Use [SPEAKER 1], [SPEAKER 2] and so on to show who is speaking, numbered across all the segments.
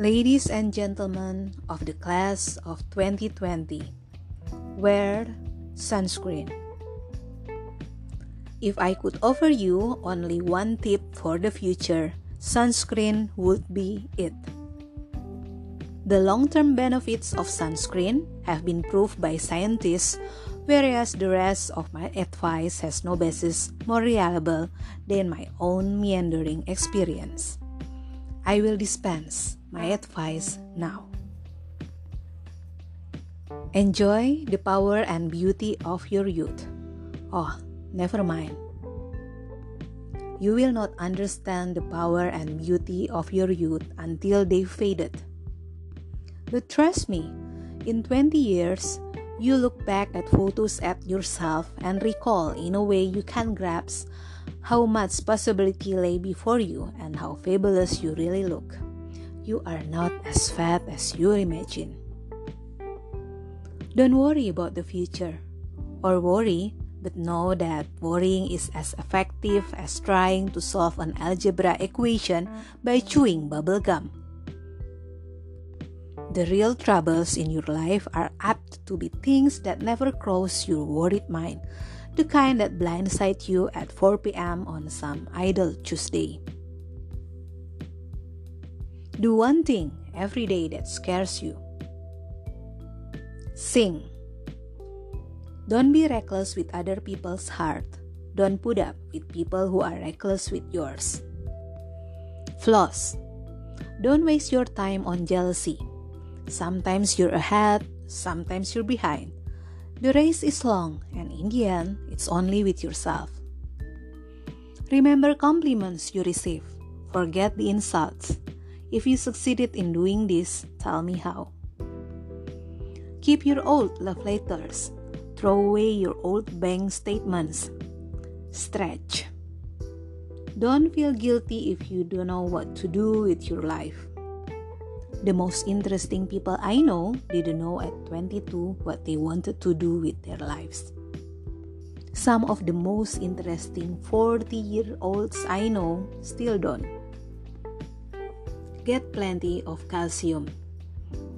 [SPEAKER 1] Ladies and gentlemen of the class of 2020, wear sunscreen. If I could offer you only one tip for the future, sunscreen would be it. The long term benefits of sunscreen have been proved by scientists, whereas the rest of my advice has no basis more reliable than my own meandering experience. I will dispense my advice now. Enjoy the power and beauty of your youth. Oh, never mind. You will not understand the power and beauty of your youth until they faded. But trust me, in 20 years, you look back at photos at yourself and recall in a way you can grasp how much possibility lay before you and how fabulous you really look you are not as fat as you imagine. Don't worry about the future, or worry, but know that worrying is as effective as trying to solve an algebra equation by chewing bubble gum. The real troubles in your life are apt to be things that never cross your worried mind, the kind that blindside you at 4 p.m. on some idle Tuesday. Do one thing every day that scares you. Sing. Don't be reckless with other people's heart. Don't put up with people who are reckless with yours. Floss. Don't waste your time on jealousy. Sometimes you're ahead, sometimes you're behind. The race is long, and in the end, it's only with yourself. Remember compliments you receive. Forget the insults. If you succeeded in doing this, tell me how. Keep your old love letters. Throw away your old bank statements. Stretch. Don't feel guilty if you don't know what to do with your life. The most interesting people I know didn't know at 22 what they wanted to do with their lives. Some of the most interesting 40 year olds I know still don't. Get plenty of calcium.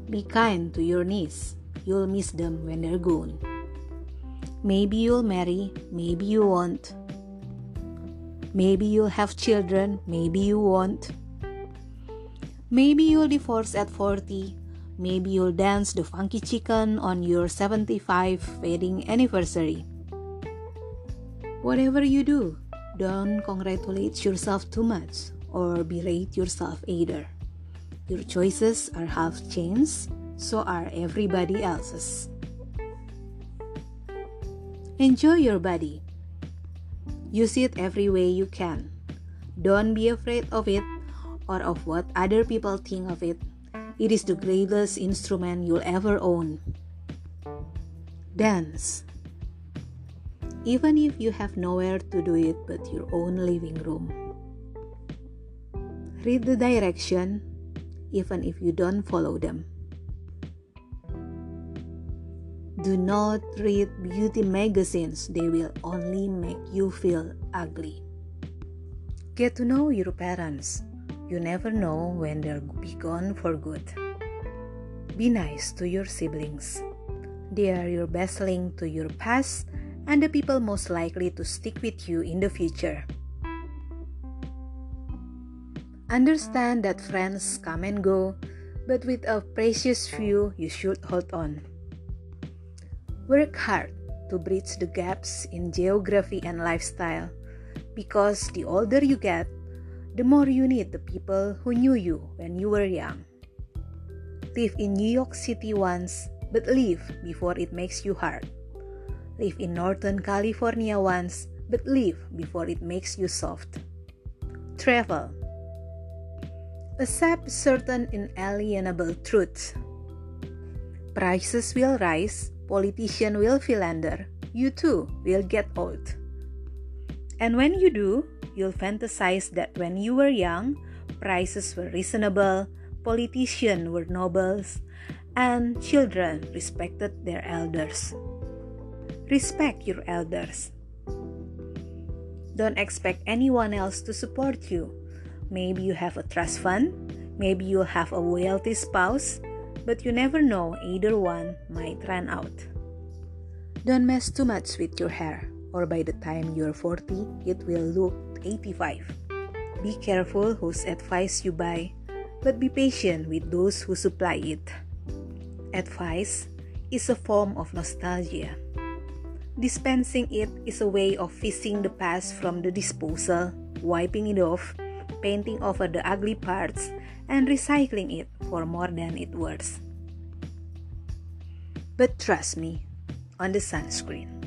[SPEAKER 1] Be kind to your knees. You'll miss them when they're gone. Maybe you'll marry, maybe you won't. Maybe you'll have children, maybe you won't. Maybe you'll divorce at 40. Maybe you'll dance the funky chicken on your 75 wedding anniversary. Whatever you do, don't congratulate yourself too much or berate yourself either. Your choices are half chance, so are everybody else's. Enjoy your body. Use it every way you can. Don't be afraid of it or of what other people think of it. It is the greatest instrument you'll ever own. Dance. Even if you have nowhere to do it but your own living room. Read the direction, even if you don't follow them. Do not read beauty magazines, they will only make you feel ugly. Get to know your parents. You never know when they'll be gone for good. Be nice to your siblings. They are your best link to your past and the people most likely to stick with you in the future. Understand that friends come and go, but with a precious few you should hold on. Work hard to bridge the gaps in geography and lifestyle because the older you get, the more you need the people who knew you when you were young. Live in New York City once, but leave before it makes you hard. Live in Northern California once, but leave before it makes you soft. Travel accept certain inalienable truths. Prices will rise, politicians will philander, you too will get old. And when you do, you'll fantasize that when you were young, prices were reasonable, politicians were nobles, and children respected their elders. Respect your elders. Don't expect anyone else to support you Maybe you have a trust fund, Maybe you'll have a wealthy spouse, but you never know either one might run out. Don't mess too much with your hair, or by the time you're 40, it will look 85. Be careful whose advice you buy, but be patient with those who supply it. Advice is a form of nostalgia. Dispensing it is a way of fishing the past from the disposal, wiping it off, painting over the ugly parts, and recycling it for more than it worth. But trust me on the sunscreen.